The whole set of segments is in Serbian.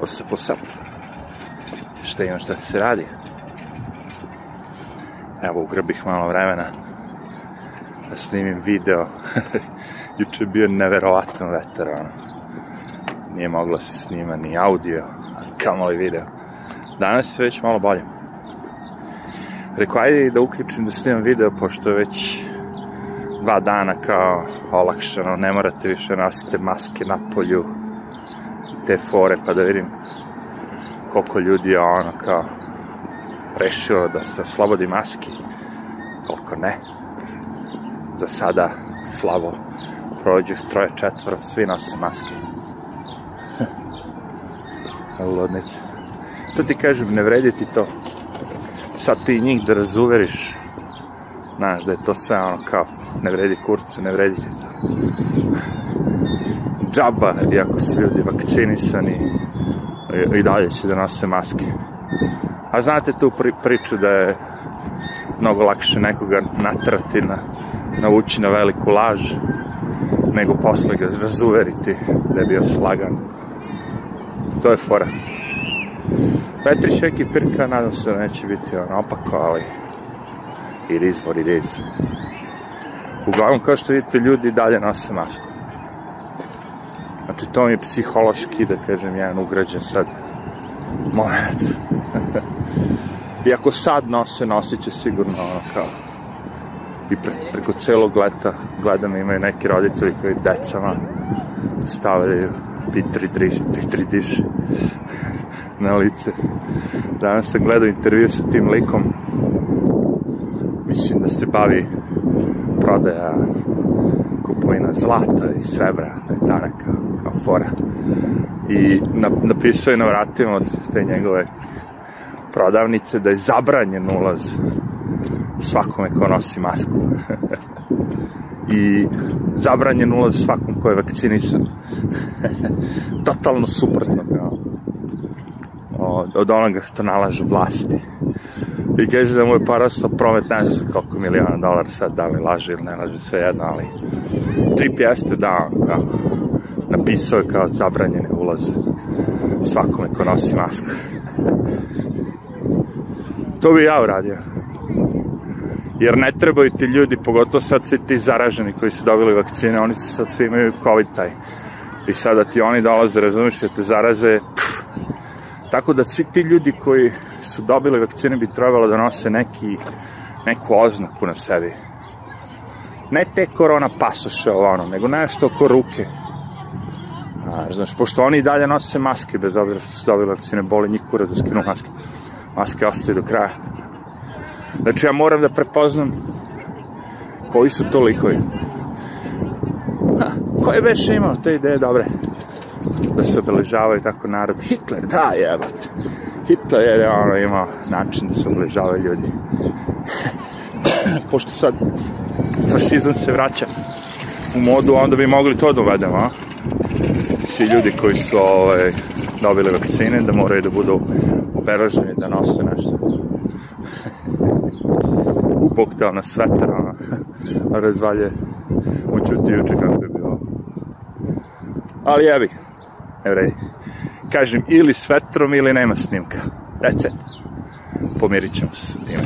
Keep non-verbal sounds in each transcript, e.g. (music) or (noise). osipao sam. Šta ima, šta se radi? Evo, ugrbih malo vremena da snimim video. (laughs) Juče je bio neverovatan vetar, ono. Nije moglo se snima ni audio, kamoli video. Danas je već malo bolje. Rekao, ajde da uključim da snimam video, pošto je već dva dana kao olakšano, ne morate više nositi maske na polju, te fore, pa da vidim koliko ljudi je ono kao rešio da se slobodi maski, koliko ne. Za sada slabo prođu troje, četvr, svi nose maske. (laughs) Ludnice. To ti kažem, ne vredi ti to. Sad ti njih da razuveriš, znaš, da je to sve ono kao, ne vredi kurcu, ne vredi ti to džaba, iako su ljudi vakcinisani, e, i dalje će da nose maske. A znate tu pri, priču da je mnogo lakše nekoga natrati, na, nauči na veliku laž, nego posle ga razuveriti da je bio slagan. To je fora. Petrić Eki Pirka, nadam se da neće biti ono opako, ali is what it is. Uglavnom, kao što vidite, ljudi dalje nose masku. Znači, to mi je psihološki, da kažem, jedan ugrađen sad moment. (laughs) I sad nose, nosit će sigurno ono kao i pre, preko celog leta gledam imaju neki roditelji koji decama stavljaju pitri driže, pitri diše (laughs) na lice. Danas sam gledao intervju sa tim likom mislim da se bavi prodaja kupovina zlata i srebra, da neka fora. I napisao je na vratima od te njegove prodavnice da je zabranjen ulaz svakome ko nosi masku. (laughs) I zabranjen ulaz svakom ko je vakcinisan. (laughs) Totalno suprotno kao od, od onoga što nalažu vlasti. I kaže da mu je parasao promet, ne znam koliko miliona dolara sad, da li laže ili ne laže, sve jedno, ali trip jeste da, kao, napisao je kao zabranjene ulaze svakome ko nosi masku. To bi ja uradio. Jer ne trebaju ti ljudi, pogotovo sad svi ti zaraženi koji su dobili vakcine, oni su sad svi imaju covid taj. I sada ti oni dolaze, razumiješ, da te zaraze. Pff. Tako da svi ti ljudi koji su dobili vakcine bi trebalo da nose neki, neku oznaku na sebi. Ne te korona pasoše ovo nego nešto oko ruke Znaš, znaš, pošto oni dalje nose maske, bez obzira što su dobili vakcine, boli njih kura da skinu maske. Maske ostaje do kraja. Znači, ja moram da prepoznam koji su to likovi. Ha, ko je već imao te ideje dobre? Da se obeležavaju tako narod. Hitler, da, jebate. Hitler je ono imao način da se obeležavaju ljudi. Pošto sad fašizam se vraća u modu, onda bi mogli to da uvedemo, a? svi ljudi koji su ovaj, dobili vakcine da moraju da budu obeleženi, da nose nešto. (laughs) Upok te ona svetra, ona (laughs) razvalje. Učuti juče kako je bilo. Ali jebi, ne vredi. Kažem, ili s vetrom ili nema snimka. That's it. Pomirit ćemo se sa time.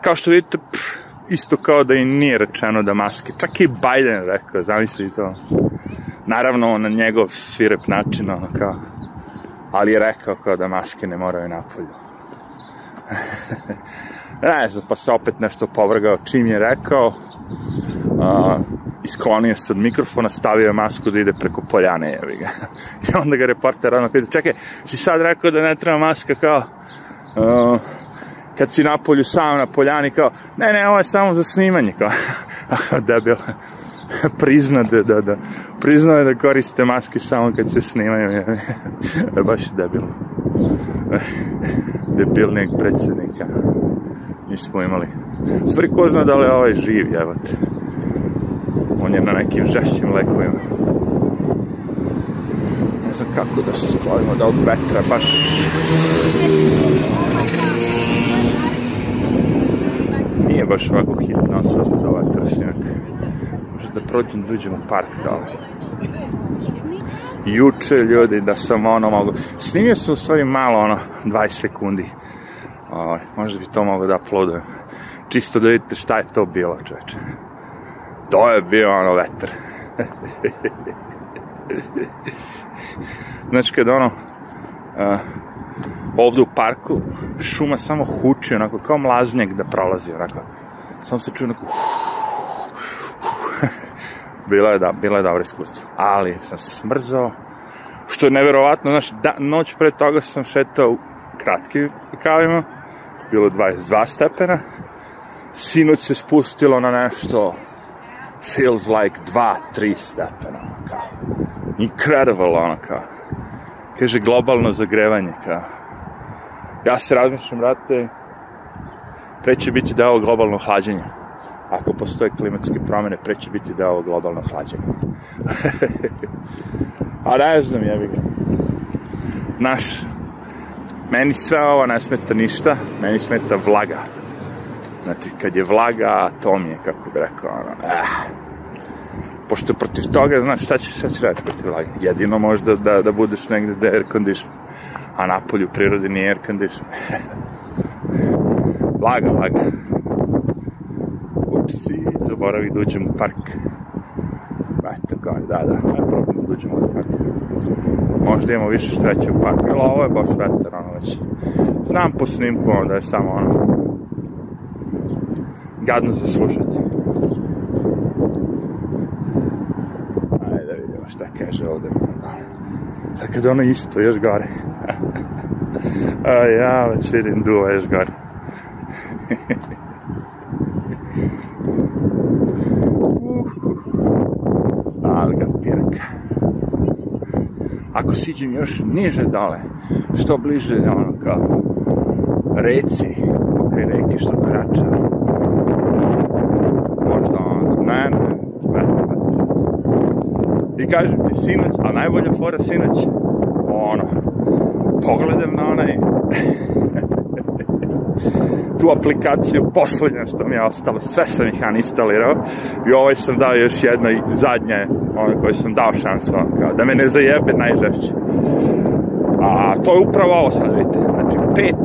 Kao što vidite, pff, isto kao da i nije rečeno da maske. Čak i Biden rekao, zamisli to. Naravno, na njegov svirep način, ono kao, ali je rekao kao da maske ne moraju napolju. (laughs) ne znam, pa se opet nešto povrgao čim je rekao. A, isklonio se od mikrofona, stavio je masku da ide preko poljane, jevi ga. (laughs) I onda ga reporter ono pita, čekaj, si sad rekao da ne treba maska kao... Uh, kad si na polju sam na poljani kao, ne, ne, ovo je samo za snimanje, kao, (laughs) debilo. (laughs) prizna da, da, da, priznao da koriste maske samo kad se snimaju. Ja. (laughs) Baš debilno. (laughs) Debilnijeg predsednika nismo imali. Stvari, ko zna da li je ovaj živ, evo On je na nekim žešćim lekovima. Ne znam kako da se da od vetra, baš... Nije baš ovako hitno ostalo da ovaj trsnjak da prođem, da uđem u park dole. Juče, ljudi, da sam ono mogu... Snimio sam u stvari malo, ono, 20 sekundi. Ovo, ovaj, možda bi to mogo da uploadujem. Čisto da vidite šta je to bilo, čoveče. To je bio, ono, vetar. (laughs) znači, kad ono... Uh, ovde u parku šuma samo huči, onako, kao mlaznjak da prolazi, onako. Samo se čuje onako... Uh, Bila je, da, bila je dobro iskustvo. Ali sam se smrzao, što je neverovatno, znaš, da, noć pre toga sam šetao u kratkim rukavima, bilo 22 stepena, sinoć se spustilo na nešto feels like 2-3 stepena, ono kao. Incredible, ono kao. Kaže, globalno zagrevanje, kao. Ja se razmišljam, brate, treće biće deo globalno hlađenje ako postoje klimatske promene, pre će biti deo globalnog hlađenja. (laughs) A ne znam, jebi ga. Naš, meni sve ovo ne smeta ništa, meni smeta vlaga. Znači, kad je vlaga, to mi je, kako bi rekao, ono, eh. Pošto protiv toga, znaš, šta ćeš, šta ćeš reći protiv vlage? Jedino možda da, da budeš negde da air condition. A napolju u prirodi nije air condition. (laughs) vlaga, vlaga si zaboravi da uđem u park. Pa, eto, kao da, da, aj probam da uđemo u ovaj park. Možda imamo više sreće u parku, ali ovo je baš vetar, ono već. Znam po snimku da je samo ono, gadno za slušati. Ajde da vidimo šta kaže ovde. Tako da, da ono isto, još gore. (laughs) A ja već vidim duva još gore. (laughs) ako siđem još niže dale, što bliže ono ka reci, pokraj reke što krača, možda ono, ne, ne, ne, ne. I kažem ti, sinoć, a najbolja fora sinoć, ono, pogledam na onaj tu aplikaciju poslednja što mi je ostalo, sve sam ih ja instalirao i ovaj sam dao još jedno i zadnje, ono koje sam dao šansu, ono, kao, da me ne zajebe najžešće. A to je upravo ovo sad, vidite, znači pet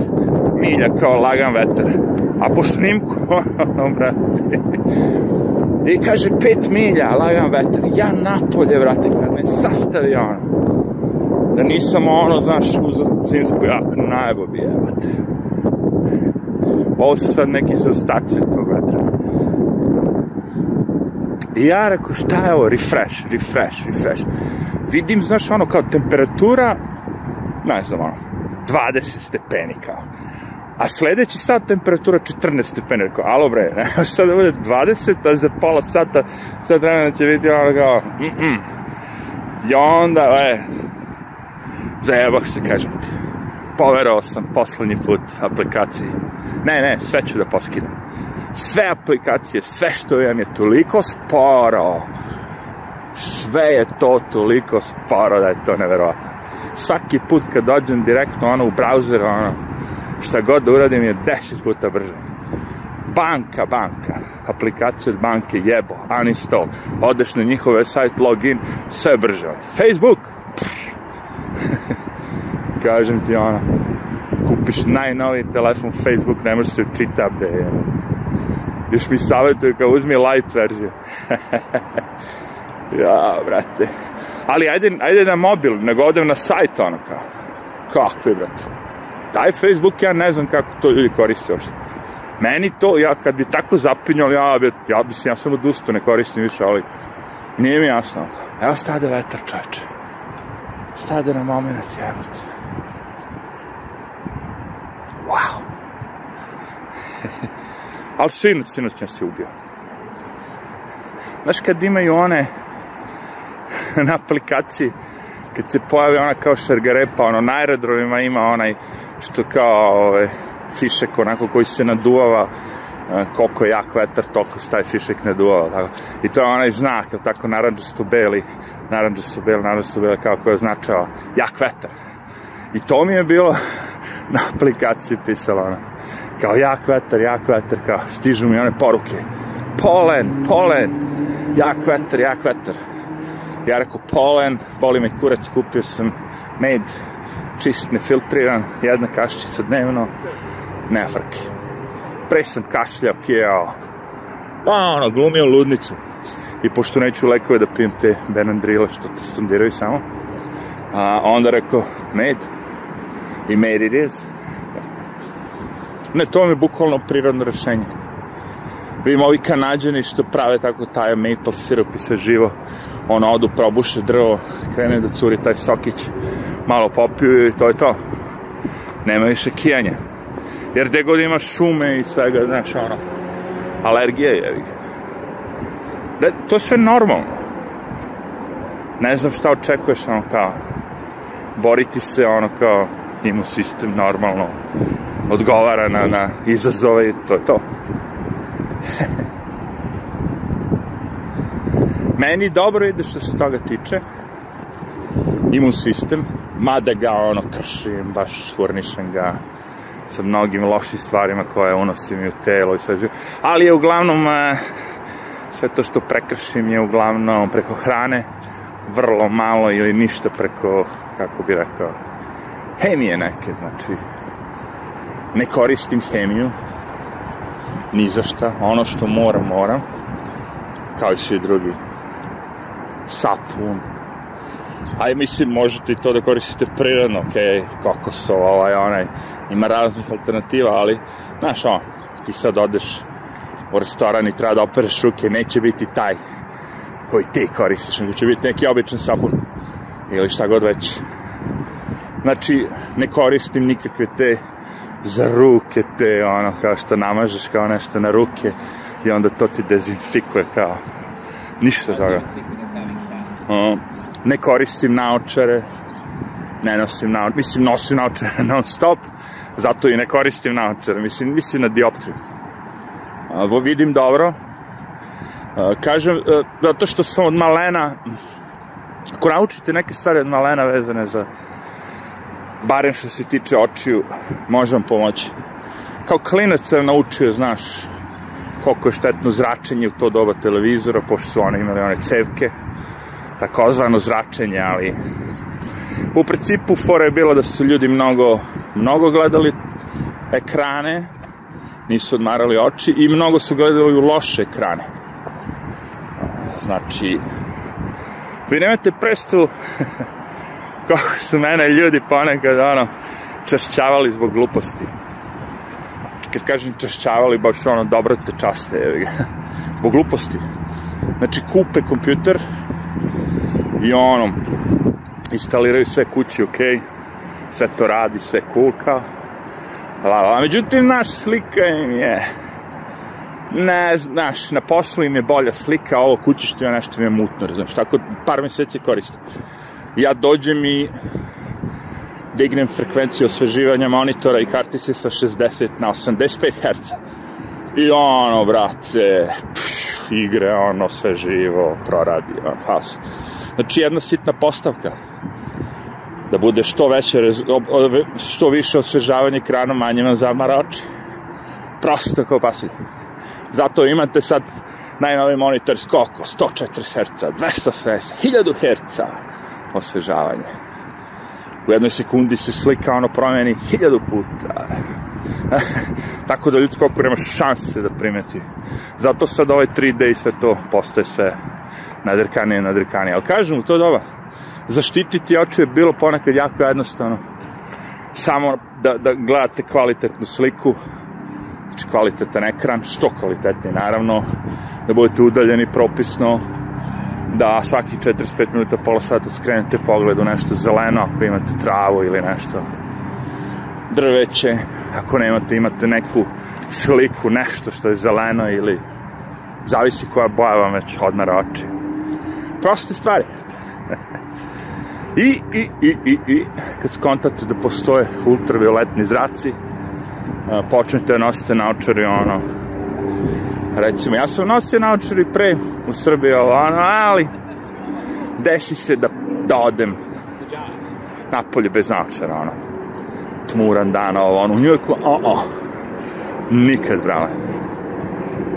milja kao lagan vetar, a po snimku, (laughs) ono, brate, i kaže pet milja, lagan vetar, ja napolje, vrate, kad me sastavi ono, da nisam ono, znaš, uz zimsku jaknu najebo bi, evo Ovo su sad neki zaostaci koga vetra. I ja rekao, šta je ovo? Refresh, refresh, refresh. Vidim, znaš, ono kao temperatura, ne znam, ono, 20 stepeni kao. A sledeći sat temperatura 14 stepeni. Rekao, alo bre, ne, šta da bude 20, a za pola sata, sad vremena će biti ono kao, mm -mm. I onda, e, zajebah se, kažem ti. Poverao sam poslednji put aplikaciji. Ne, ne, sve ću da poskidam. Sve aplikacije, sve što imam je toliko sporo. Sve je to toliko sporo da je to neverovatno. Svaki put kad dođem direktno ono u browser, ono, šta god da uradim je 10 puta brže. Banka, banka, aplikacija od banke, jebo, uninstall, odeš na njihove sajt, login, sve brže. Facebook, (laughs) kažem ti ono, kupiš najnoviji telefon, Facebook ne može da se čita, bre. Još mi savjetuju kao uzmi light verziju. (laughs) ja, brate. Ali ajde, ajde na mobil, nego odem na sajt, ono kao. je, brate. Taj Facebook, ja ne znam kako to ljudi koriste uopšte. Meni to, ja kad bi tako zapinjao, ja, bi, ja, mislim, ja sam odustao, ne koristim više, ali nije mi jasno. Evo stade vetar, čoveče. Stade na moment, jebate. (laughs) Ali sinoć, sinoć nas je ubio. Znaš kad imaju one (laughs) na aplikaciji, kad se pojavi ona kao šargarepa, ono, na aerodromima ima onaj što kao ove, fišek onako koji se naduvava, koliko je jak vetar, toliko se taj fišek ne duvao. Tako. I to je onaj znak, je tako, naranđasto-beli, naranđasto-beli, naranđasto-beli, kao koje označava jak vetar. I to mi je bilo (laughs) na aplikaciji pisalo ono kao jak vetar, jak vetar, kao stižu mi one poruke, polen, polen, jak vetar, jak vetar. Ja rekao, polen, boli me kurac, kupio sam med, čist, nefiltriran, jedna kaščica dnevno, ne frke. Pre sam kašljao, kijao, pa ono, glumio ludnicu. I pošto neću lekove da pijem te Benandrile što te stundiraju samo, a onda rekao, med, i med it is Ne, to vam je bukvalno prirodno rešenje. Vidim, da ovi kanadžani što prave tako taj maple sirup i sve živo, ono, odu, probuše drvo, krene da curi taj sokić, malo popiju i to je to. Nema više kijanja. Jer gde god imaš šume i svega, znaš, ono, alergije je. Da, to sve normalno. Ne znam šta očekuješ, ono, kao, boriti se, ono, kao, imu sistem normalno, odgovara na, na izazove i to je to. (laughs) Meni dobro ide što se toga tiče. Imam sistem, mada ga ono kršim, baš švornišem ga sa mnogim lošim stvarima koje unosim u telo i sve živo. Ali je uglavnom e, sve to što prekršim je uglavnom preko hrane, vrlo malo ili ništa preko, kako bi rekao, hemije neke, znači ne koristim hemiju, ni za šta, ono što moram, moram, kao i svi drugi, sapun, aj mislim možete i to da koristite prirodno, ok, kokosov, ovaj, onaj, ima raznih alternativa, ali, znaš, ono, ti sad odeš u restoran i treba da opereš ruke, neće biti taj koji ti koristiš, nego će biti neki običan sapun ili šta god već. Znači, ne koristim nikakve te za ruke te, ono, kao što namažeš kao nešto na ruke i onda to ti dezinfikuje, kao, ništa od toga. Um, ne koristim naočare, ne nosim naočare, mislim, nosim naočare (laughs) non stop, zato i ne koristim naočare, mislim, mislim na dioptriju. Ovo vidim dobro, kažem, e, zato što sam od malena, ako naučite neke stvari od malena vezane za barem što se tiče očiju, možem pomoći. Kao klinac sam naučio, znaš, koliko je štetno zračenje u to doba televizora, pošto su one imali one cevke, takozvano zračenje, ali u principu fora je bila da su ljudi mnogo, mnogo gledali ekrane, nisu odmarali oči i mnogo su gledali u loše ekrane. Znači, vi nemate predstavu (laughs) kako su mene ljudi ponekad ono čašćavali zbog gluposti kad kažem čašćavali baš ono dobro te časte je, (laughs) zbog gluposti znači kupe kompjuter i ono instaliraju sve kući ok sve to radi, sve cool kao la, la. međutim naš slika im je ne, znaš, na poslu im je bolja slika, ovo kućište što je nešto im je mutno, znaš, tako par meseci koristim ja dođem i dignem frekvenciju osveživanja monitora i kartice sa 60 na 85 Hz. I ono, brate, pš, igre, ono, sve živo, proradi, ono, has. Znači, jedna sitna postavka. Da bude što veće, što više osvežavanje ekrana, manje vam zamara oči. Prosto kao pasulj. Zato imate sad najnovi monitor skoko, 140 Hz, 270, 1000 Hz, osvežavanje. U jednoj sekundi se slika ono promeni hiljadu puta. (laughs) Tako da ljudsko oko nema šanse da primeti. Zato sad ovaj 3D i sve to postaje sve nadrkanije, nadrkanije. Ali kažem to je doba, zaštititi oči je bilo ponekad jako jednostavno. Samo da, da gledate kvalitetnu sliku, znači kvalitetan ekran, što kvalitetni naravno, da budete udaljeni propisno, da svaki 45 minuta, pola sata skrenete pogled u nešto zeleno, ako imate travu ili nešto drveće, ako nemate, imate neku sliku, nešto što je zeleno ili zavisi koja boja vam već odmara oči. Proste stvari. (laughs) I, i, i, i, i, kad skontate da postoje ultravioletni zraci, počnete da nosite naočare ono, recimo, ja sam nosio naočar pre u Srbiji, ono, ali desi se da, da odem napolje bez naočara, ono, tmuran dan, ovo, ono, u Njujorku, o, o, nikad, brale.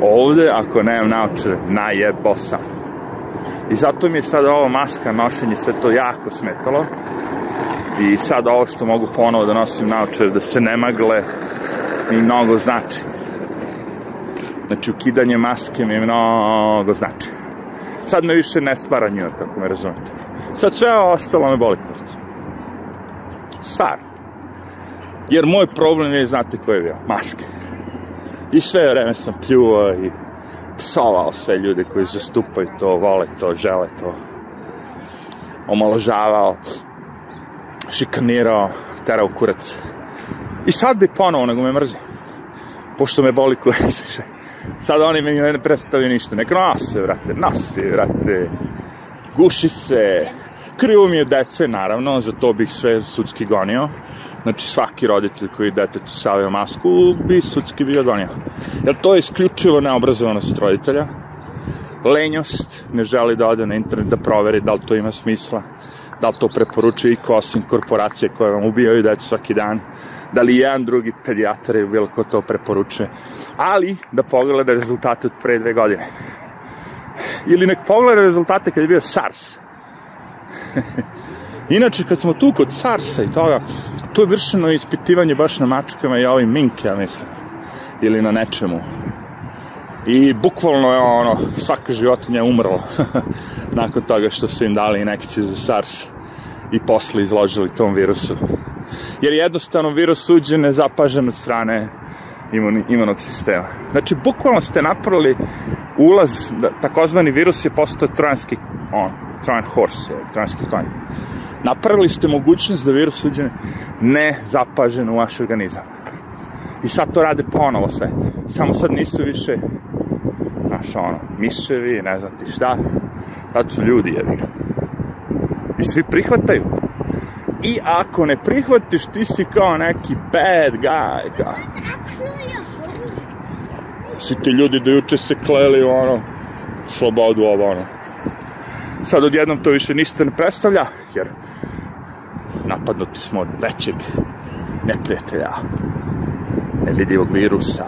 Ovde, ako nemam naočare, najebo sam. I zato mi je sad ovo maska, nošenje, sve to jako smetalo. I sad ovo što mogu ponovo da nosim naočare, da se ne magle, mi mnogo znači. Znači, ukidanje maske mi mnogo znači. Sad me više ne spara njur, kako me razumete. Sad sve ostalo me boli kurac. Staro. Jer moj problem je, znate koji je bio, maske. I sve vreme sam pljuvao i psovao sve ljude koji zastupaju to, vole to, žele to. Omaložavao, šikanirao, terao kurac. I sad bi ponovo, nego me mrzi. Pošto me boli kurac. (laughs) Sad oni meni ne predstavljaju ništa. Nek nose, vrate, nosi, vrate. Guši se. Krivo mi je dece, naravno, za to bih sve sudski gonio. Znači, svaki roditelj koji detetu stavio masku bi sudski bio gonio. Jer to je isključivo neobrazovanost roditelja. Lenjost, ne želi da ode na internet da proveri da li to ima smisla, da li to preporučuje i ko osim korporacije koje vam ubijaju decu svaki dan da li jedan drugi pedijatar je bilo ko to preporučuje. Ali, da pogleda rezultate od pre dve godine. Ili nek pogleda rezultate kad je bio SARS. (laughs) Inače, kad smo tu kod SARS-a i toga, tu je vršeno ispitivanje baš na mačkama i ovim minke, ja mislim. Ili na nečemu. I bukvalno je ono, svaka životinja je umrla (laughs) nakon toga što su im dali inekcije za SARS i posle izložili tom virusu. Jer jednostavno virus uđe nezapažen od strane imun, imunog sistema. Znači, bukvalno ste napravili ulaz, da, takozvani virus je postao trojanski, on, trojan horse, je, trojanski konj. Napravili ste mogućnost da virus uđe nezapažen u vaš organizam. I sad to rade ponovo sve. Samo sad nisu više, znaš, ono, miševi, ne znam ti šta, sad su ljudi jedni i svi prihvataju. I ako ne prihvatiš, ti si kao neki bad guy. Kao. Svi ti ljudi do juče se kleli, ono, slobodu ovo, ono. Sad odjednom to više ništa ne predstavlja, jer napadnuti smo od većeg neprijatelja, nevidljivog virusa,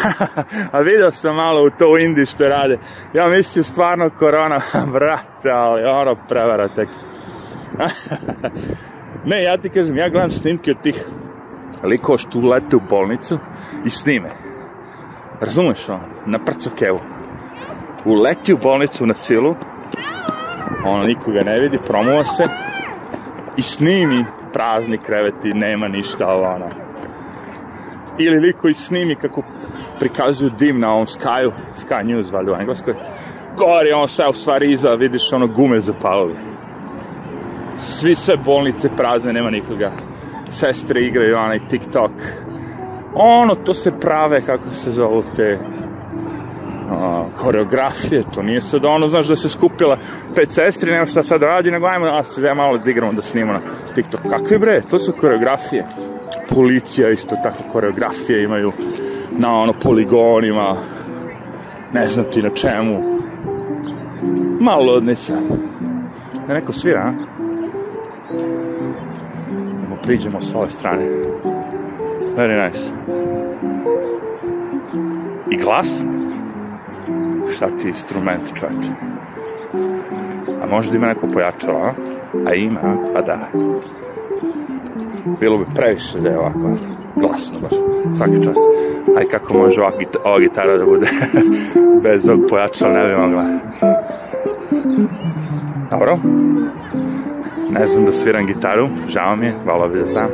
(laughs) A vidio sam malo u to u Indiji što rade. Ja mislim stvarno korona, (laughs) brate, ali ono prevara tek. (laughs) ne, ja ti kažem, ja gledam snimke od tih likova što lete u bolnicu i snime. Razumeš ono? Na prcokevu. Uleti u bolnicu na silu, on nikoga ne vidi, promuva se i snimi prazni kreveti, nema ništa, ovo ono. Ili liko i snimi kako prikazuju dim na ovom Skyu, Sky News valjda u Engleskoj. Gori on sve u stvari iza, vidiš ono gume zapalovi. Svi sve bolnice prazne, nema nikoga. Sestre igraju onaj TikTok. Ono, to se prave, kako se zovu te a, koreografije, to nije sad ono, znaš, da se skupila pet sestri, nema šta sad radi, nego ajmo, a se ja malo da igramo, da snimamo na TikTok. Kakve bre, to su koreografije. Policija isto tako koreografije imaju na ono poligonima, ne znam ti na čemu. Malo ludni sam. Da neko svira, a? Da priđemo s ove strane. Very nice. I glas? Šta ti instrument, čoveče? A možda ima neko pojačalo, a? A ima, pa da. Bilo bi previše da je ovako glasno baš, svaki čas aj kako može ova, gita, gitara da bude (laughs) bez tog pojačala, ne bi mogla. Dobro. Ne znam da sviram gitaru, žao mi je, volao bi da znam.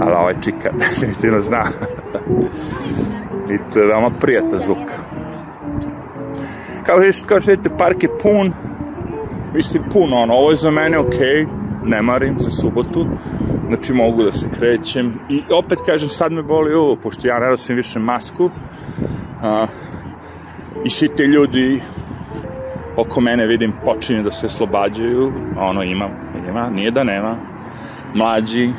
Ali ovaj čika (laughs) definitivno zna. I to je veoma prijatan zvuk. Kao što, kao što vidite, park je pun. Mislim, pun ono, ovo je za mene okej. Okay ne marim za subotu, znači mogu da se krećem i opet kažem sad me boli ovo, pošto ja ne nosim više masku a, i svi te ljudi oko mene vidim počinju da se slobađaju, a ono ima, ima, nije da nema, mlađi,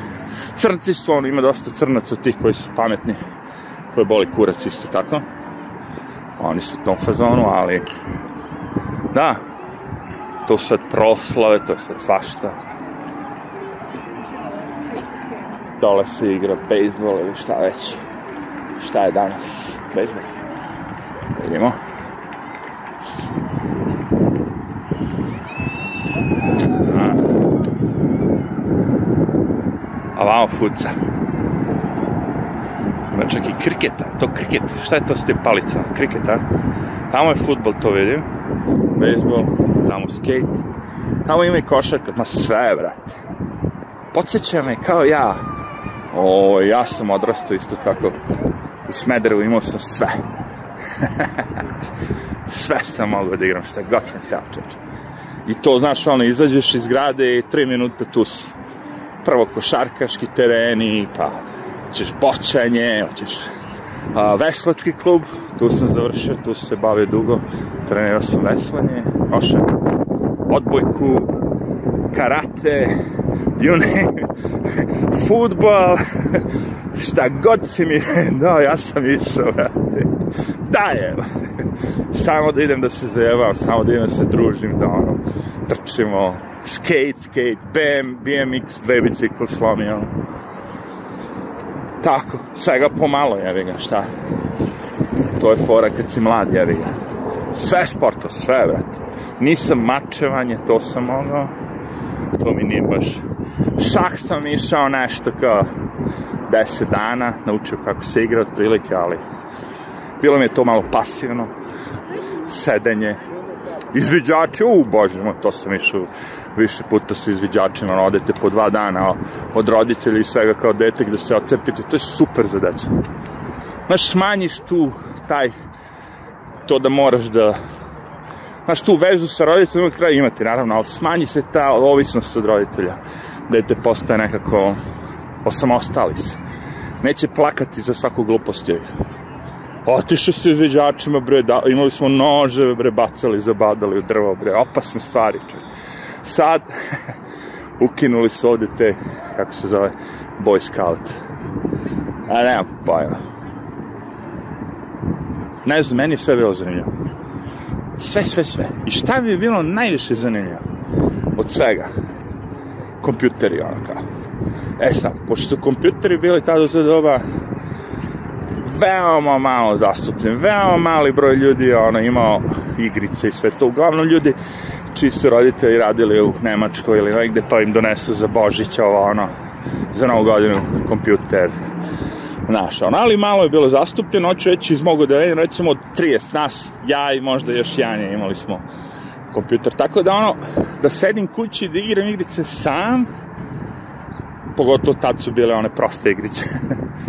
crnci su, ono ima dosta crnaca tih koji su pametni, koji boli kurac isto tako, oni su u tom fazonu, ali da, to sad proslave, to je sad svašta, dole se igra bejzbol ili šta već. Šta je danas? bejzbol? Vidimo. A vamo fuca. Ima čak i kriketa. To kriket. Šta je to s tim palicama? Kriket, a? Tamo je futbol, to vidim. Bejzbol, tamo skate. Tamo ima i košarka. Ma sve, brate. Podseća me kao ja O, ja sam odrastao isto tako. U Smederevu imao sam sve. (laughs) sve sam mogao da igram, šta god sam teo čeče. I to, znaš, ono, izađeš iz grade i tri minuta tu si. Prvo košarkaški tereni, pa hoćeš bočanje, hoćeš a, veslački klub, tu sam završio, tu se bave dugo, trenirao sam veslanje, košarku, odbojku, karate, you name, futbal, šta god si mi dao, ja sam išao, brate. Dajem! Samo da idem da se zajevam, samo da idem da se družim, da ono, trčimo, skate, skate, BM, BMX, dve bicikl slomio. Tako, svega pomalo, jevi ga, šta? To je fora kad si mlad, jevi ga. Sve sporto, sve, brate. Nisam mačevanje, to sam ono, to mi nije baš šah sam išao nešto kao 10 dana, naučio kako se igra otprilike, ali bilo mi je to malo pasivno, sedenje, izviđači, u bože moj, to sam išao više puta sa izviđačima, ono, odete po dva dana od roditelja i svega kao dete da se ocepite, to je super za decu. Znaš, smanjiš tu taj, to da moraš da Znaš, tu vezu sa roditeljima uvijek treba imati, naravno, ali smanji se ta ovisnost od roditelja dete da postaje nekako osamostali se. Neće plakati za svaku glupost joj. Otišao se izveđačima, bre, da, imali smo nože, bre, bacali, zabadali u drvo, bre, opasne stvari, čovje. Sad, (laughs) ukinuli su ovde te, kako se zove, boy scout. A nemam pojma. Ne znam, meni je sve bilo zanimljivo. Sve, sve, sve. I šta mi je bilo najviše zanimljivo? Od svega kompjuteri, ono kao. E sad, pošto su kompjuteri bili tada u to doba veoma malo zastupljen, veoma mali broj ljudi je ono, imao igrice i sve to. Uglavnom ljudi čiji su roditelji radili u Nemačkoj ili negde pa im donesu za Božić ovo ono, za novu godinu kompjuter naš. Ono, ali malo je bilo zastupljeno, hoću reći iz mogu da vidim, recimo od 30 nas, ja i možda još Janja imali smo kompjuter. Tako da ono, da sedim kući i da igram igrice sam, pogotovo tad su bile one proste igrice.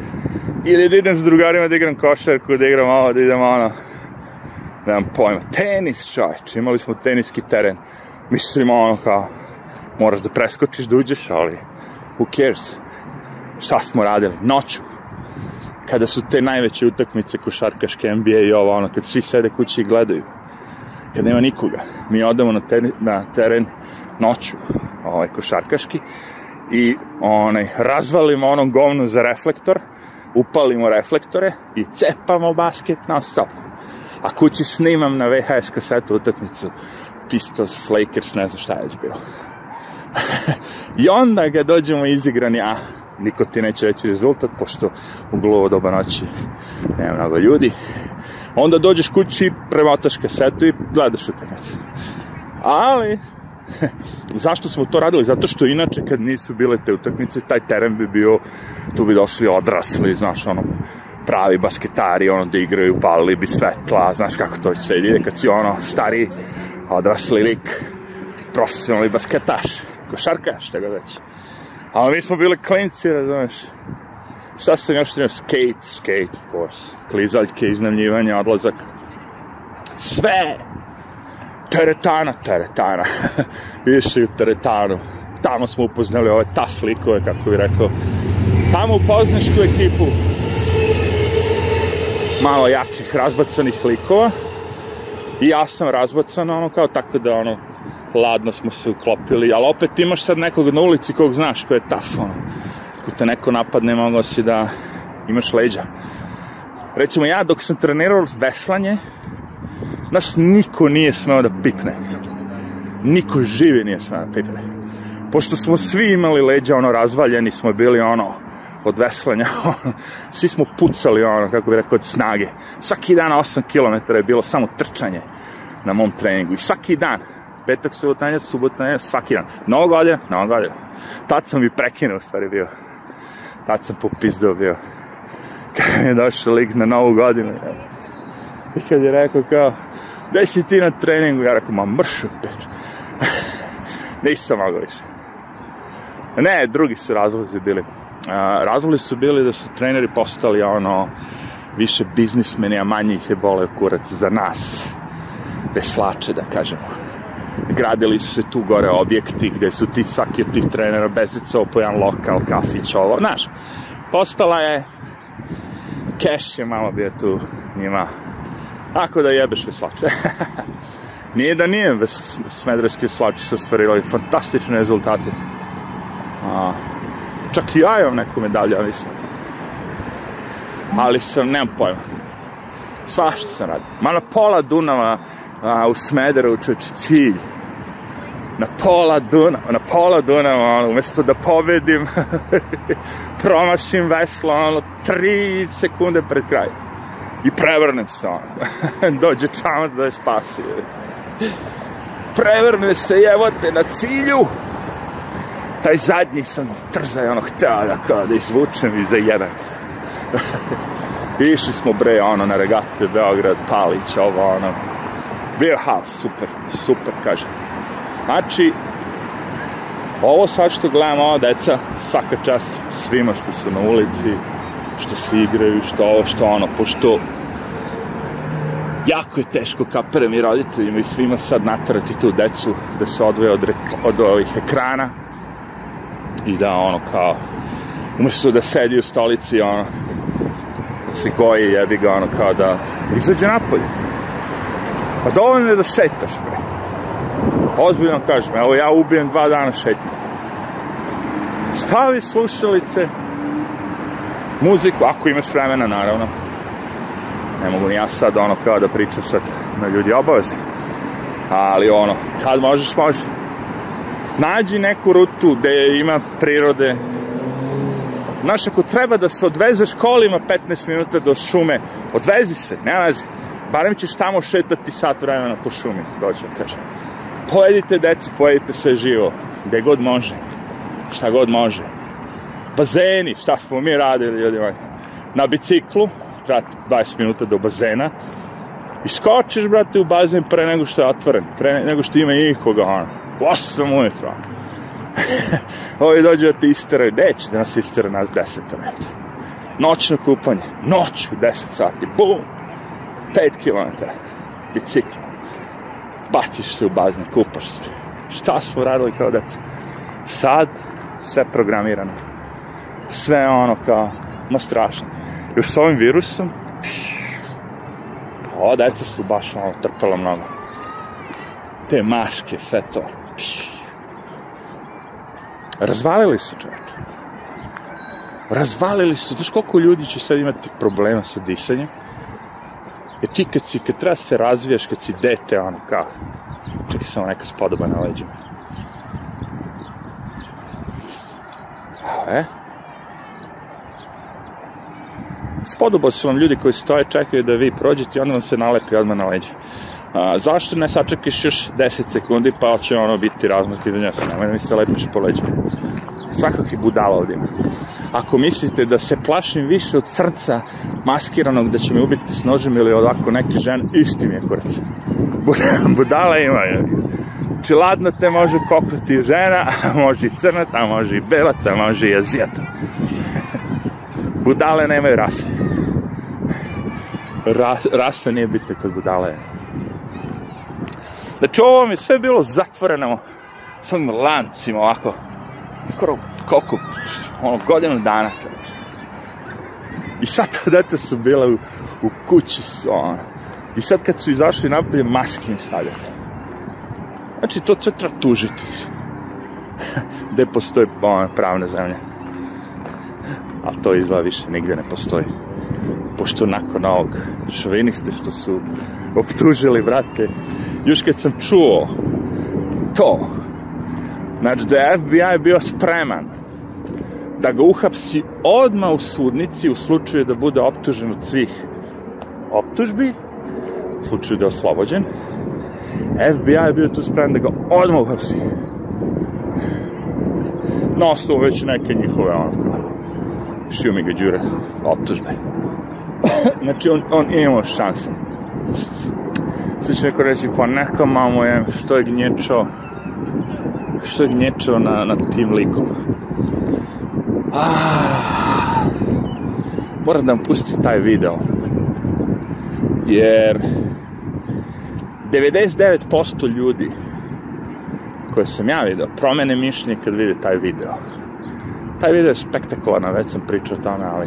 (laughs) Ili da idem s drugarima da igram košarku, da igram ovo, da idem ono, nemam pojma, tenis čoveč, imali smo teniski teren. Mislim ono kao, moraš da preskočiš, da uđeš, ali who cares? Šta smo radili? Noću, kada su te najveće utakmice košarkaške NBA i ovo, ono, kad svi sede kući i gledaju kad nema nikoga. Mi odemo na teren, na teren noću, ovaj, košarkaški, i onaj, razvalimo ono govno za reflektor, upalimo reflektore i cepamo basket na stop. A kući snimam na VHS kasetu utakmicu Pistos, Lakers, ne znam šta je već bilo. (laughs) I onda ga dođemo izigrani, a niko ti neće reći rezultat, pošto u glovo doba noći nema mnogo ljudi onda dođeš kući i premotaš kasetu i gledaš utakmicu. Ali, (laughs) zašto smo to radili? Zato što inače kad nisu bile te utakmice, taj teren bi bio, tu bi došli odrasli, znaš, ono, pravi basketari, ono, da igraju, palili bi svetla, znaš kako to sve ide, kad si, ono, stari, odrasli lik, profesionalni basketaš, košarkaš, šta već. Ali mi smo bili klinci, razumeš, Šta sam još trenio? Skate, skate, of course. Klizaljke, iznajmljivanje, odlazak. Sve! Teretana, teretana. (laughs) Išli u teretanu. Tamo smo upoznali ove ta likove, kako bi rekao. Tamo upoznaš tu ekipu malo jačih, razbacanih likova. I ja sam razbacan, ono, kao tako da, ono, ladno smo se uklopili, ali opet imaš sad nekog na ulici kog znaš ko je taf, ono ako te neko napadne, mogao si da imaš leđa. Recimo, ja dok sam trenirao veslanje, nas niko nije smeo da pipne. Niko živi nije smeo da pipne. Pošto smo svi imali leđa, ono, razvaljeni smo bili, ono, od veslanja, (laughs) svi smo pucali, ono, kako bi rekao, od snage. Svaki dan 8 km je bilo samo trčanje na mom treningu. I svaki dan, petak, subotanja, subotanja, svaki dan. Novo godina, novo godina. Tad sam i prekinuo, stvari bio tad sam popizdao bio. Kad je došao lik na novu godinu, i kad je rekao kao, gde si ti na treningu? Ja rekao, ma mršu, peč. (laughs) Nisam mogao više. Ne, drugi su razlozi bili. razlozi su bili da su treneri postali ono više biznismeni, a manje ih je boleo kurac za nas. Veslače, da kažemo gradili su se tu gore objekti gde su ti svaki od tih trenera bezicao po jedan lokal, kafić, ovo, znaš. Postala je, cash je malo bio tu njima. Ako da jebeš veslače. (laughs) nije da nije ves, smedreski veslači su stvarirali fantastične rezultate. A, čak i ja imam neku medalju, ja mislim. Ali sam, nemam pojma. Svašta sam radio. Ma na pola Dunava a, u Smederu, čoče, cilj. Na pola Duna, na pola Duna, ono, umesto da pobedim, (laughs) promašim veslo, ono, tri sekunde pred kraj. I prevrnem se, ono. (laughs) Dođe čamat da je spasi. Prevrnem se, evo te, na cilju taj zadnji sam trzaj, ono, hteo da, kao, da izvučem i zajebam se. (laughs) Išli smo, bre, ono, na regate Beograd, Palić, ovo, ono, BH, super, super, kažem. Znači, ovo sad što gledamo, ova deca, svaka čast svima što su na ulici, što se igraju, što ovo, što ono, pošto jako je teško kapiram i roditeljima i svima sad natarati tu decu da se odvoje od, od ovih ekrana i da ono kao umesto da sedi u stolici ono da se goji jebi ga ono kao da izađe napolje Pa dovoljno je da šetaš, bre. Ozbiljno kažem, evo ja ubijem dva dana šetnje. Stavi slušalice, muziku, ako imaš vremena, naravno. Ne mogu ni ja sad, ono, kao da pričam sad na ljudi obaveze. Ali, ono, kad možeš, možeš. Nađi neku rutu gde ima prirode. Znaš, ako treba da se odvezeš kolima 15 minuta do šume, odvezi se, ne vezi barem ćeš tamo šetati sat vremena po šumi, to ću kažem. Pojedite decu, pojedite sve živo, gde god može, šta god može. Bazeni, šta smo mi radili, ljudi moji. Na biciklu, trati 20 minuta do bazena, i skočiš, brate, u bazen pre nego što je otvoren, pre nego što ima ikoga, ono. 8 ujutro, (laughs) Ovi dođu da te istere, neće da nas istere nas deset, brate. Noćno kupanje, noć u 10 sati, bum, 5 km bicikl. Baciš se u bazne, kupaš se. Šta smo radili kao deca? Sad sve programirano. Sve ono kao, ma strašno. I s ovim virusom, ova pa, deca su baš ono trpala mnogo. Te maske, sve to. Razvalili se čovječe. Razvalili su. Znaš koliko ljudi će sad imati problema sa disanjem? Jer ti kad si, kad treba da se razvijaš, kad si dete, ono, kao, čekaj samo neka spodoba na leđima. E? Spodoba su vam ljudi koji stoje, čekaju da vi prođete i onda vam se nalepi odmah na leđe. A, zašto ne sačekaš još 10 sekundi pa će ono biti razmak i do njega, pa nemoj da mi se lepiš po leđima. Svakakvih budala ovdje ima. Ako mislite da se plašim više od srca maskiranog da će me ubiti s nožem ili ovako neke žene, isti mi je kurac. (laughs) Budala ima. Znači, ladno te može koklati žena, a može i crnac, a može i belac, a može i azijata. (laughs) Budale nemaju rase. (laughs) Ra, rasa nije bitna kod budale. Znači, ovo mi sve bilo zatvoreno s ovim lancima, ovako. Skoro koliko, ono, godinu dana, čovječe. I sva ta deta su bila u, u kući, su, ono. I sad kad su izašli napolje, maske im stavljate. Znači, to će treba tužiti. (laughs) Gde postoji ono, pravna zemlja. A to izgleda više nigde ne postoji. Pošto nakon ovog šoviniste što su optužili, brate, još kad sam čuo to, znači da je FBI bio spreman da ga uhapsi odma u sudnici u slučaju da bude optužen od svih optužbi, u slučaju da je oslobođen. FBI je bio tu spreman da ga odma uhapsi. Na osnovu već neke njihove ono, šio mi ga džure optužbe. znači, on, on imao šanse. Sve će neko reći, pa neka mamo je, što je gnječao, što je gnječao na, na tim likom. Ah, moram da vam pustim taj video. Jer 99% ljudi koje sam ja video promene mišljenje kad vide taj video. Taj video je spektakularan, već sam pričao o tome, ali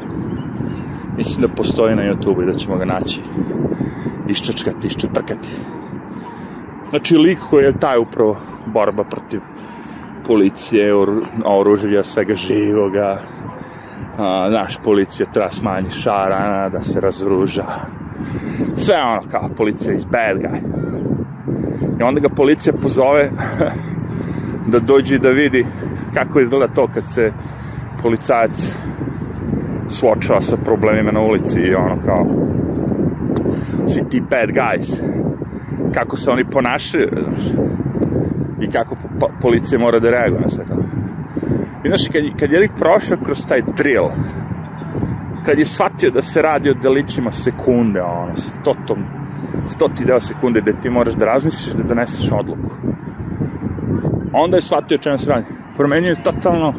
mislim da postoji na YouTube i da ćemo ga naći. Iščačkati, iščeprkati. Znači, lik koji je taj upravo borba protiv policije, or, oružja, svega živoga. A, naš policija treba smanji šarana, da se razruža. Sve ono kao policija iz bad guy. I onda ga policija pozove (laughs) da dođe da vidi kako izgleda to kad se policajac suočava sa problemima na ulici i ono kao si ti bad guys kako se oni ponašaju znaš i kako policija mora da reaguje na sve to. I znaš, kad, kad je lik prošao kroz taj trill, kad je shvatio da se radi o delićima sekunde, ono, stotom, stoti deo sekunde gde ti moraš da razmisliš da doneseš odluku. Onda je shvatio čemu se radi. Promenio je totalno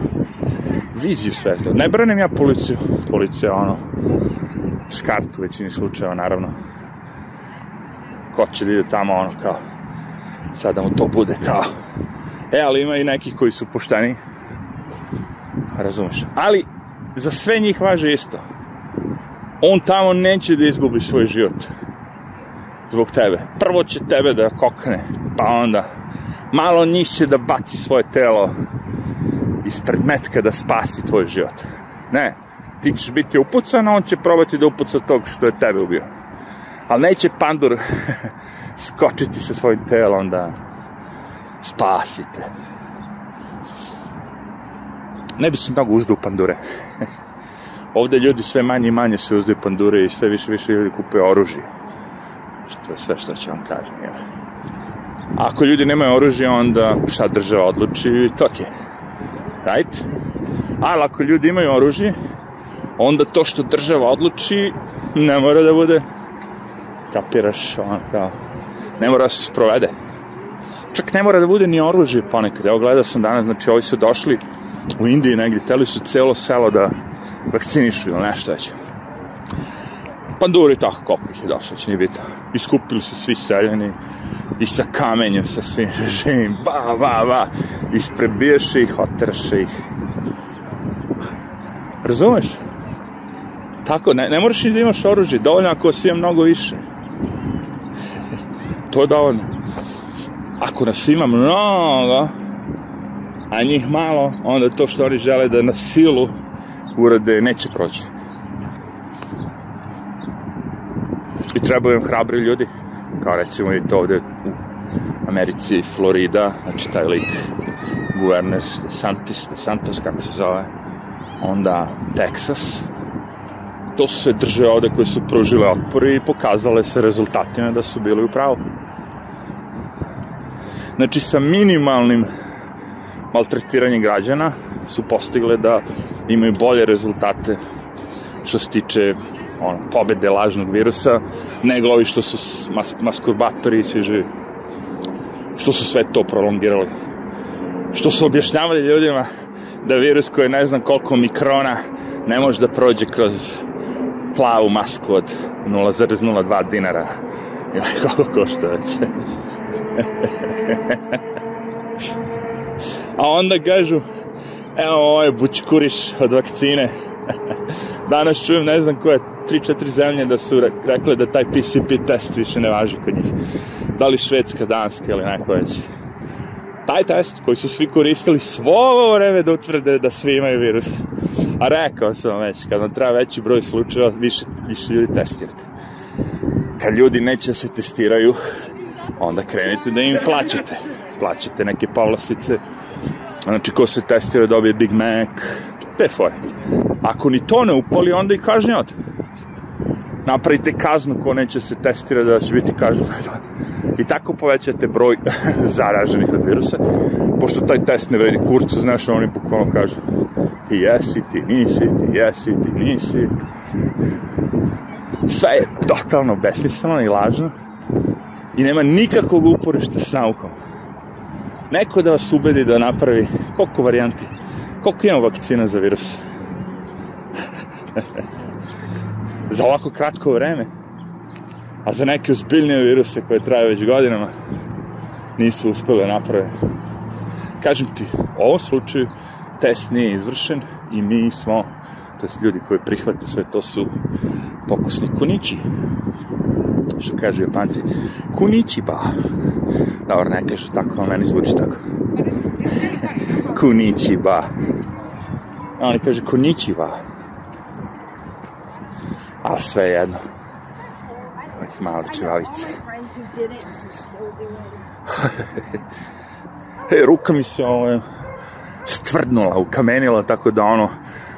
viziju sve to. Ne branim ja policiju. Policija, ono, škart u većini slučajeva, naravno. Ko će da ide tamo, ono, kao, sada mu to bude kao... E, ali ima i neki koji su pošteni. Razumeš? Ali, za sve njih važe isto. On tamo neće da izgubi svoj život. Zbog tebe. Prvo će tebe da kokne, pa onda malo njih će da baci svoje telo ispred metka da spasi tvoj život. Ne, ti ćeš biti upucan, on će probati da upuca tog što je tebe ubio. Ali neće pandur (laughs) skočiti sa svojim telom da spasite. Ne bi se mnogo uzdao pandure. (laughs) Ovde ljudi sve manje i manje se uzdaju pandure i sve više više ljudi kupe oružje. Što je sve što ću vam kažem. Jel? Ako ljudi nemaju oružje, onda šta država odluči, to ti je. Right? Ali ako ljudi imaju oružje, onda to što država odluči ne mora da bude kapiraš ono kao ne mora da se sprovede. Čak ne mora da bude ni oružje ponekad. Evo, gledao sam danas, znači, ovi su došli u Indiji negdje, teli su celo selo da vakcinišu ili nešto već. Panduri tako, koliko ih je došlo, će znači, nije biti. Iskupili su svi seljeni i sa kamenjem, sa svim (laughs) režim, ba, ba, ba, isprebiješe ih, otrše ih. Razumeš? Tako, ne, ne moraš ni da imaš oružje, dovoljno ako si je mnogo više to da on, ako nas ima mnogo, a njih malo, onda to što oni žele da na silu urade neće proći. I trebaju im hrabri ljudi, kao recimo i to ovde u Americi, Florida, znači taj lik guverner DeSantis, DeSantos kako se zove, onda Texas, to su sve države ovde koje su pružile otpor i pokazale se rezultatima da su bili u pravu. Znači, sa minimalnim maltretiranjem građana su postigle da imaju bolje rezultate što se tiče ono, pobede lažnog virusa, nego ovi što su mas maskurbatori i svi živi. Što su sve to prolongirali. Što su objašnjavali ljudima da virus koji ne znam koliko mikrona ne može da prođe kroz plavu masku od 0,02 dinara (laughs) ili koliko košta već. A onda kažu, evo ovo ovaj je bučkuriš od vakcine. Danas čujem, ne znam koje, 3-4 zemlje da su rekle da taj PCP test više ne važi kod njih. Da li Švedska, Danska ili neko već. Taj test koji su svi koristili svo ovo vreme da utvrde da svi imaju virus. A rekao sam već, kad vam treba veći broj slučajeva, više, više ljudi testirate. Kad ljudi neće da se testiraju, onda krenete da im plaćate. Plaćate neke povlastice, znači ko se testira dobije Big Mac, te fore. Ako ni to ne upali, onda i kažnjavate. Napravite kaznu ko neće se testira da će biti kažnjen. I tako povećate broj (laughs) zaraženih od virusa, pošto taj test ne vredi kurca, znaš, oni bukvalno kažu ti jesi, ti nisi, ti jesi, ti nisi. Sve je totalno besmisleno i lažno i nema nikakvog uporišta s naukom. Neko da vas ubedi da napravi koliko varijanti, koliko imamo vakcina za virus. (laughs) za ovako kratko vreme, a za neke uzbiljnije viruse koje traju već godinama, nisu uspeli da naprave. Kažem ti, u ovom slučaju test nije izvršen i mi smo to jest ljudi koji prihvate sve, to su pokusni kunići. Što kažu japanci, kunićiba. Dobro, da, ne kaže tako, ali meni zvuči tako. kunićiba. A oni kaže kunićiva. Ali sve jedno. Ovih male čevavice. (laughs) e, ruka mi se ovo, ovaj, stvrdnula, ukamenila, tako da ono,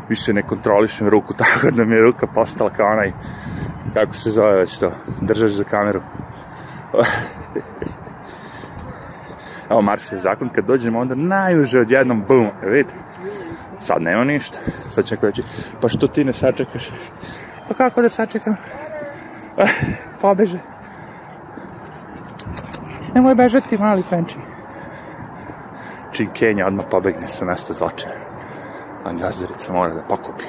više ne kontrolišem ruku, (laughs) tako da mi je ruka postala kao onaj, kako se zove već to, držaš za kameru. (laughs) Evo Maršev zakon, kad dođemo onda najuže odjednom, bum, e, vidite, sad nema ništa. Sad će neko reći, pa što ti ne sačekaš? Pa kako da sačekam? Eh, pobeže. Nemoj bežati, mali Frenči. Čim Kenja odmah pobegne sa mesta zločina. Anđazerica mora da pokupi.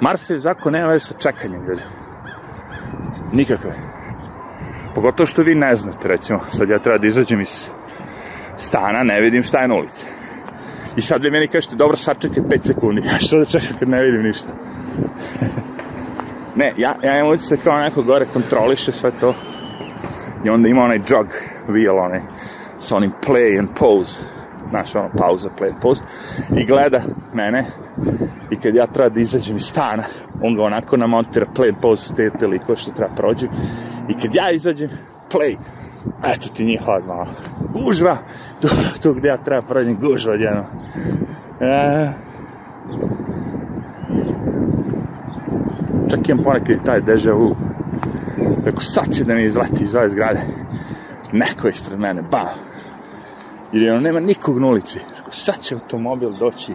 Marfev zakon nema veze sa čekanjem, ljudi. Nikakve. Pogotovo što vi ne znate, recimo, sad ja treba da izađem iz stana, ne vidim šta je na ulici. I sad vi meni kažete, dobro, sad čekaj 5 sekundi. (laughs) a što da čekam kad ne vidim ništa? (laughs) ne, ja, ja imam se kao neko gore kontroliše sve to. I onda ima onaj jog wheel, onaj, sa onim play and pose znaš, ono, pauza, play post, i gleda mene, i kad ja treba da izađem iz stana, on ga onako namontira play post, pause, te teliko što treba prođu, i kad ja izađem, play, eto ti njih odmah, gužva, tu, tu gde ja treba prođem, gužva odjedno. E, čak imam ponekad i taj deja vu, Rekao, sad će da mi izleti iz ove zgrade. Neko ispred mene, bam, jer je ono nema nikog na ulici. Rekao, sad će automobil doći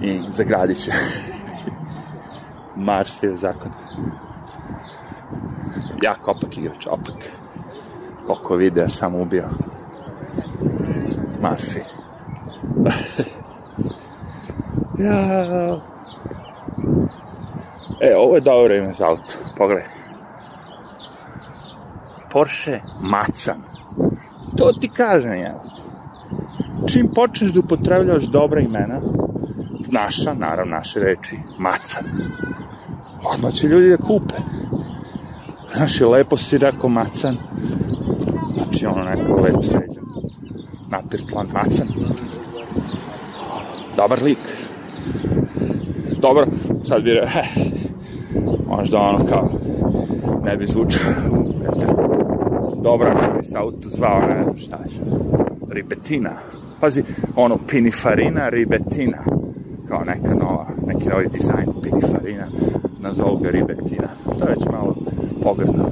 i zagradit će. (laughs) Marfev zakon. Jako opak igrač, opak. Koliko videa sam ubio. Marfi. (laughs) ja. E, ovo je dobro ime za auto. Pogledaj. Porsche Macan. To ti kažem, ja čim počneš da upotrebljavaš dobra imena, naša, naravno naše reči, macan, odmah će ljudi da kupe. Znaš, lepo si rekao macan, znači ono neko lepo sređen, napirtlan macan. Dobar lik. Dobro, sad bi re... (laughs) možda ono kao, ne bi zvučao, (laughs) dobra, ne bi se auto zvao, ne znam šta je, ribetina pazi, ono, pinifarina ribetina, kao neka nova, neki novi dizajn pinifarina, nazovu ga ribetina. To je već malo pogrdno.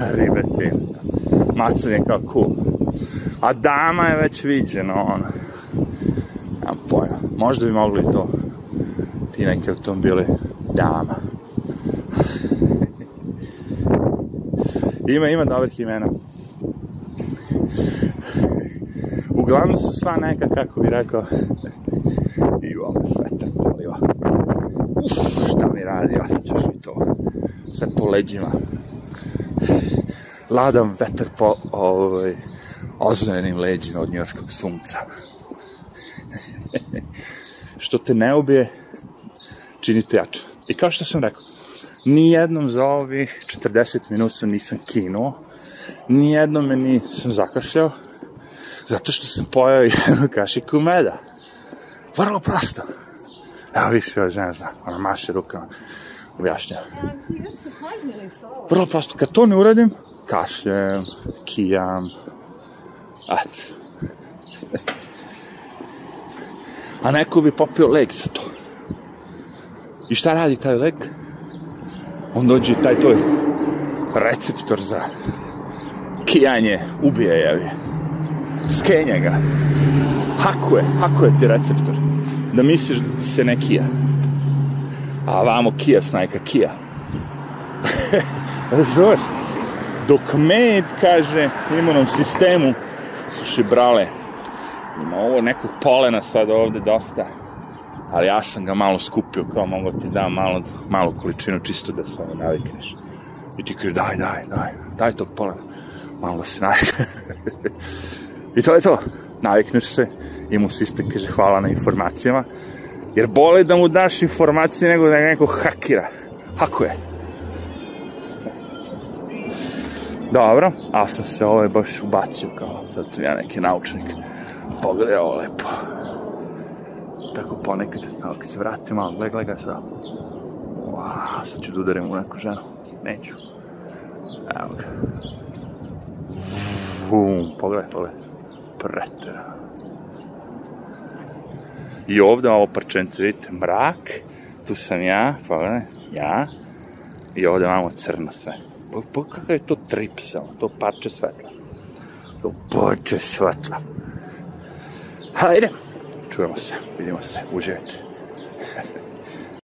(laughs) ribetina. Macan je kao cool. A dama je već viđena, ona. Nemam pojma. Možda bi mogli to ti neki automobili dama. (laughs) ima, ima dobrih imena. uglavnom su sva neka, kako bi rekao, i u ovom svetem poliva. Uf, šta mi radi, osjećaš mi to. Sve po leđima. Ladan vetar po ovaj, oznojenim leđima od njoškog sunca. što te ne ubije, čini te jače. I kao što sam rekao, nijednom za ovih 40 minuta nisam kinuo, nijednom me nisam zakašljao, Zato što sam pojao jednu (laughs) kašiku meda. Vrlo prosto. Evo više ova žena zna, ona maše rukama, objašnja. Vrlo prosto, kad to ne uradim, kašljem, kijam, eto. A neko bi popio lek za to. I šta radi taj lek? On dođe taj toj receptor za kijanje, ubije je skenja ga, hakuje, hakuje ti receptor, da misliš da ti se ne kija. A vamo kija, snajka kija. (laughs) Razumeš? Dok med kaže imunom sistemu, slušaj brale, ima ovo nekog polena sad ovde dosta, ali ja sam ga malo skupio, kao mogu ti dam malo, malo količinu čisto da se ono navikneš. I ti kažeš daj, daj, daj, daj tog polena, malo da se navikne. I to je to. Navikneš se i mu sistem kaže hvala na informacijama. Jer bole da mu daš informacije nego da ga neko hakira. Hakuje. Dobro, a sam se ovo ovaj baš ubacio kao, sad sam ja neki naučnik. Pogledaj ovo lepo. Tako ponekad, ali kad se vratim, malo, gledaj, gledaj sad. Wow, sad ću da udarim u neku ženu. Neću. Evo ga. Vum, pogledaj, pogledaj pretera. I ovde malo prčencu, vidite, mrak, tu sam ja, pogledaj, ja, i ovde imamo crno sve. Pa, pa kakav je to trip tripsa, to parče svetla. To parče svetla. Hajde, čujemo se, vidimo se, uživajte. (laughs)